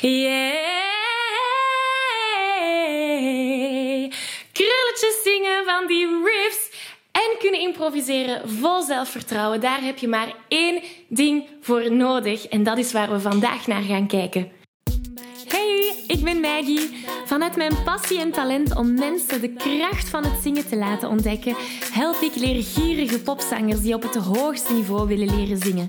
Yeah! Krulletjes zingen van die riffs en kunnen improviseren vol zelfvertrouwen. Daar heb je maar één ding voor nodig en dat is waar we vandaag naar gaan kijken. Hey, ik ben Maggie. Vanuit mijn passie en talent om mensen de kracht van het zingen te laten ontdekken, help ik leergierige popzangers die op het hoogste niveau willen leren zingen.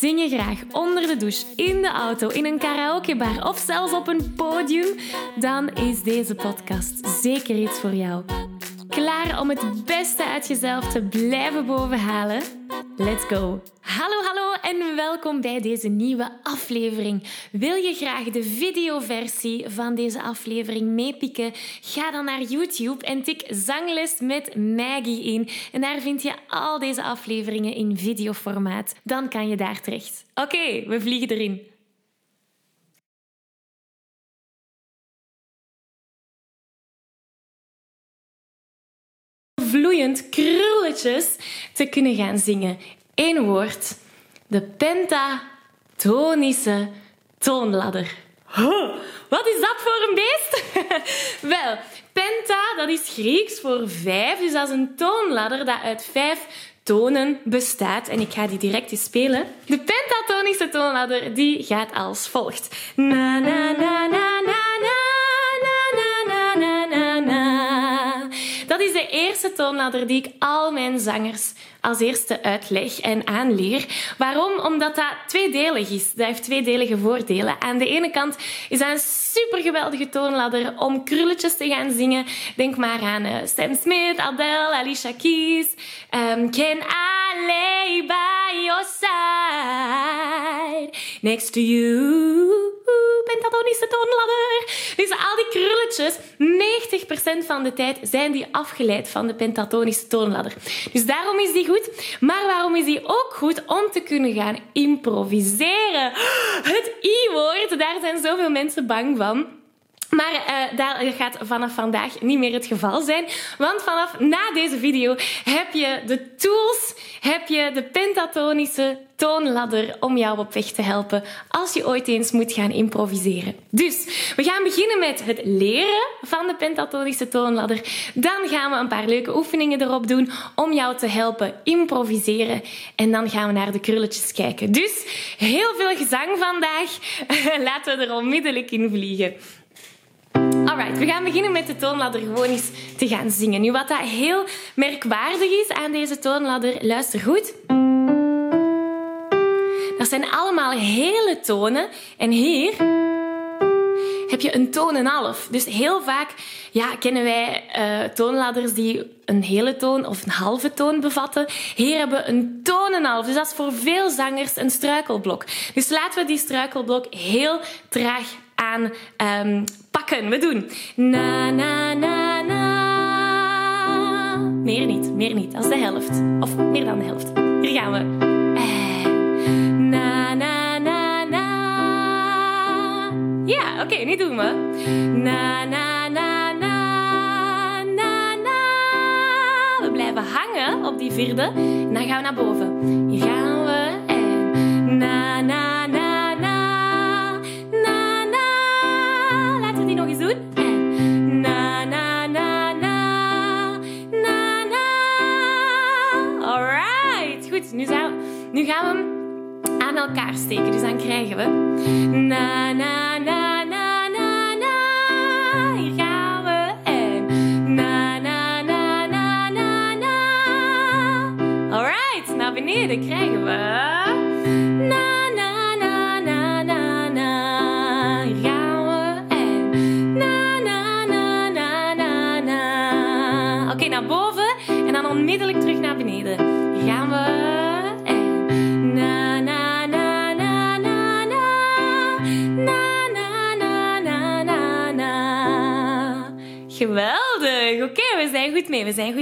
Zing je graag onder de douche, in de auto, in een karaokebar of zelfs op een podium? Dan is deze podcast zeker iets voor jou. Klaar om het beste uit jezelf te blijven bovenhalen? Let's go! Hallo, hallo en welkom bij deze nieuwe aflevering. Wil je graag de videoversie van deze aflevering meepikken? Ga dan naar YouTube en tik Zangles met Maggie in. En daar vind je al deze afleveringen in videoformaat. Dan kan je daar terecht. Oké, we vliegen erin. vloeiend krulletjes te kunnen gaan zingen. Eén woord. De pentatonische toonladder. Huh, wat is dat voor een beest? Wel, penta, dat is Grieks voor vijf. Dus dat is een toonladder dat uit vijf tonen bestaat. En ik ga die direct eens spelen. De pentatonische toonladder die gaat als volgt. Na, na, na, na, na, na. Eerste toonladder die ik al mijn zangers als eerste uitleg en aanleer. Waarom? Omdat dat tweedelig is. Dat heeft tweedelige voordelen. Aan de ene kant is dat een super geweldige toonladder om krulletjes te gaan zingen. Denk maar aan uh, Sam Smith, Adele, Alicia Keys. Um, Can I lay by your side next to you? Pentatonische toonladder. Dus al die krulletjes, 90% van de tijd zijn die afgeleid van de pentatonische toonladder. Dus daarom is die goed. Maar waarom is die ook goed? Om te kunnen gaan improviseren. Het i-woord, daar zijn zoveel mensen bang van. Maar uh, dat gaat vanaf vandaag niet meer het geval zijn. Want vanaf na deze video heb je de tools, heb je de pentatonische toonladder om jou op weg te helpen als je ooit eens moet gaan improviseren. Dus we gaan beginnen met het leren van de pentatonische toonladder. Dan gaan we een paar leuke oefeningen erop doen om jou te helpen improviseren. En dan gaan we naar de krulletjes kijken. Dus heel veel gezang vandaag. Laten we er onmiddellijk in vliegen. Alright, we gaan beginnen met de toonladder gewoon eens te gaan zingen. Nu, wat dat heel merkwaardig is aan deze toonladder, luister goed. Dat zijn allemaal hele tonen. En hier heb je een toon en half. Dus heel vaak ja, kennen wij uh, toonladders die een hele toon of een halve toon bevatten. Hier hebben we een toon en half. Dus dat is voor veel zangers een struikelblok. Dus laten we die struikelblok heel traag aan um, pakken. We doen na, na, na, na. Meer niet, meer niet. Dat is de helft. Of meer dan de helft. Hier gaan we. En na, na, na, na. Ja, oké, okay, nu doen we. Na, na, na, na, na, na. We blijven hangen op die vierde. Dan gaan we naar boven. Hier gaan Nu, nu gaan we hem aan elkaar steken. Dus dan krijgen we... Na, na, na,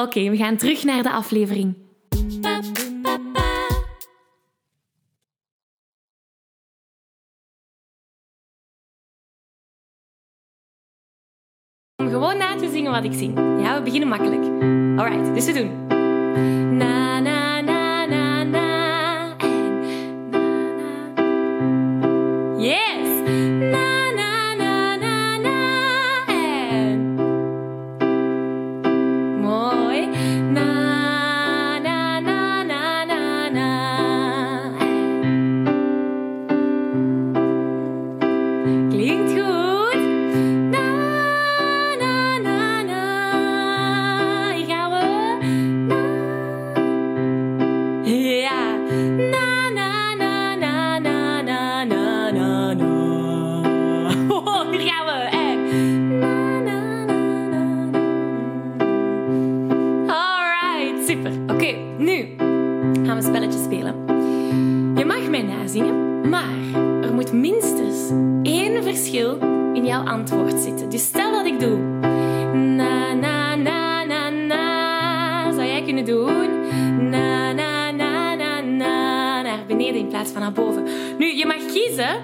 Oké, we gaan terug naar de aflevering. Om gewoon na te zingen wat ik zing. Ja, we beginnen makkelijk. Alright, dus we doen. Na na antwoord zitten. Dus stel dat ik doe na na na na na, zou jij kunnen doen na na na na na naar beneden in plaats van naar boven. Nu, je mag kiezen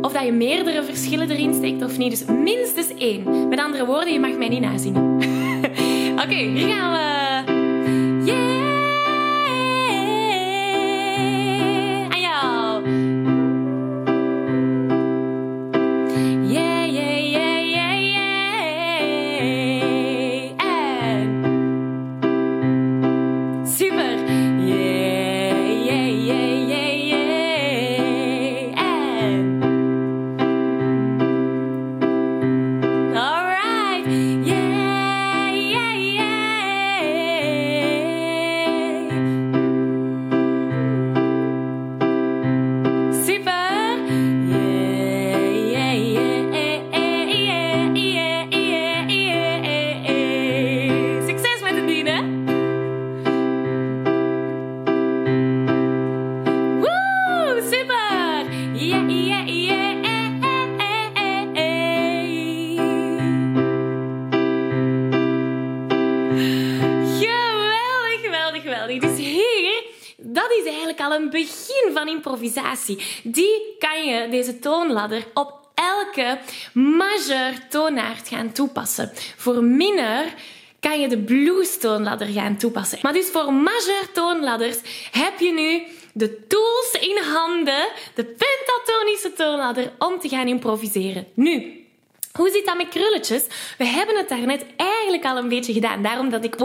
of dat je meerdere verschillen erin steekt of niet. Dus minstens één. Met andere woorden, je mag mij niet nazingen. Oké, hier gaan we. Een begin van improvisatie. Die kan je, deze toonladder, op elke majeur toonaard gaan toepassen. Voor minor kan je de blues toonladder gaan toepassen. Maar dus voor majeur toonladders heb je nu de tools in handen, de pentatonische toonladder, om te gaan improviseren. Nu, hoe zit dat met krulletjes? We hebben het daarnet eigenlijk al een beetje gedaan. Daarom dat ik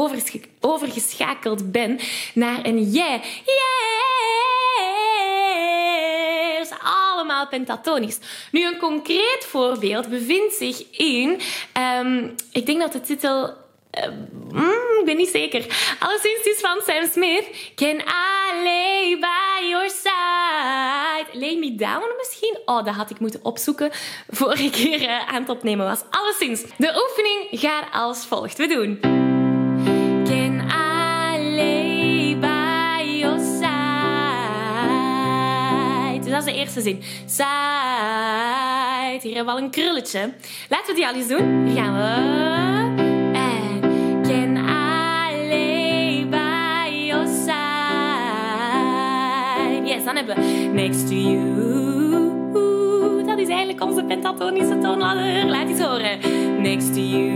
overgeschakeld ben naar een yeah. Yeah! Pentatonisch. Nu, een concreet voorbeeld bevindt zich in... ehm, ik denk dat de titel... eh, mm, ik ben niet zeker. Alleszins is van Sam Smith. Can I lay by your side? Lay me down misschien? Oh, dat had ik moeten opzoeken voor ik hier eh, aan het opnemen was. Alleszins, de oefening gaat als volgt. We doen... dat is de eerste zin. Side. Hier hebben we al een krulletje. Laten we die al eens doen. Hier gaan we. Can I lay by your side? Yes, dan hebben we next to you. Dat is eigenlijk onze pentatonische toonladder. Laat eens horen. Next to you.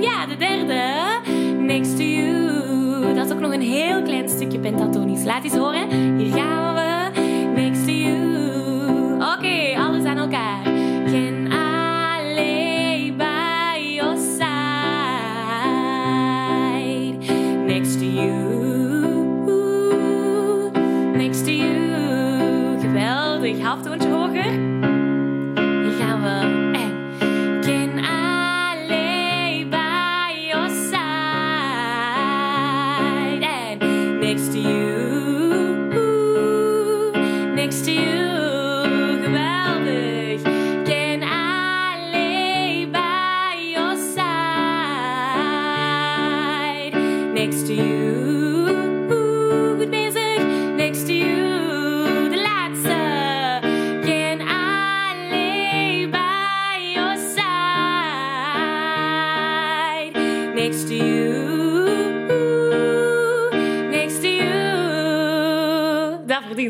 Ja, de derde. Next to you. Dat is ook nog een heel klein stukje pentatonisch. Laat eens horen. Hier gaan we.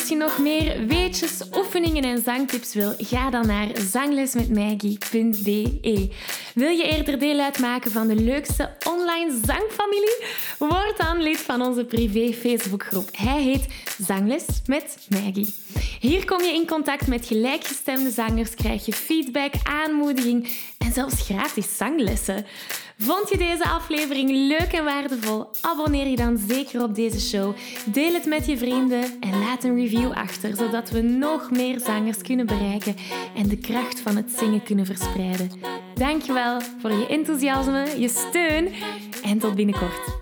Als je nog meer weetjes, oefeningen en zangtips wil, ga dan naar zanglesmetmaggie.be. Wil je eerder deel uitmaken van de leukste online zangfamilie? Word dan lid van onze privé Facebookgroep. Hij heet Zangles met Maggie. Hier kom je in contact met gelijkgestemde zangers, krijg je feedback, aanmoediging en zelfs gratis zanglessen. Vond je deze aflevering leuk en waardevol? Abonneer je dan zeker op deze show. Deel het met je vrienden en laat een achter, zodat we nog meer zangers kunnen bereiken en de kracht van het zingen kunnen verspreiden. Dankjewel voor je enthousiasme, je steun en tot binnenkort.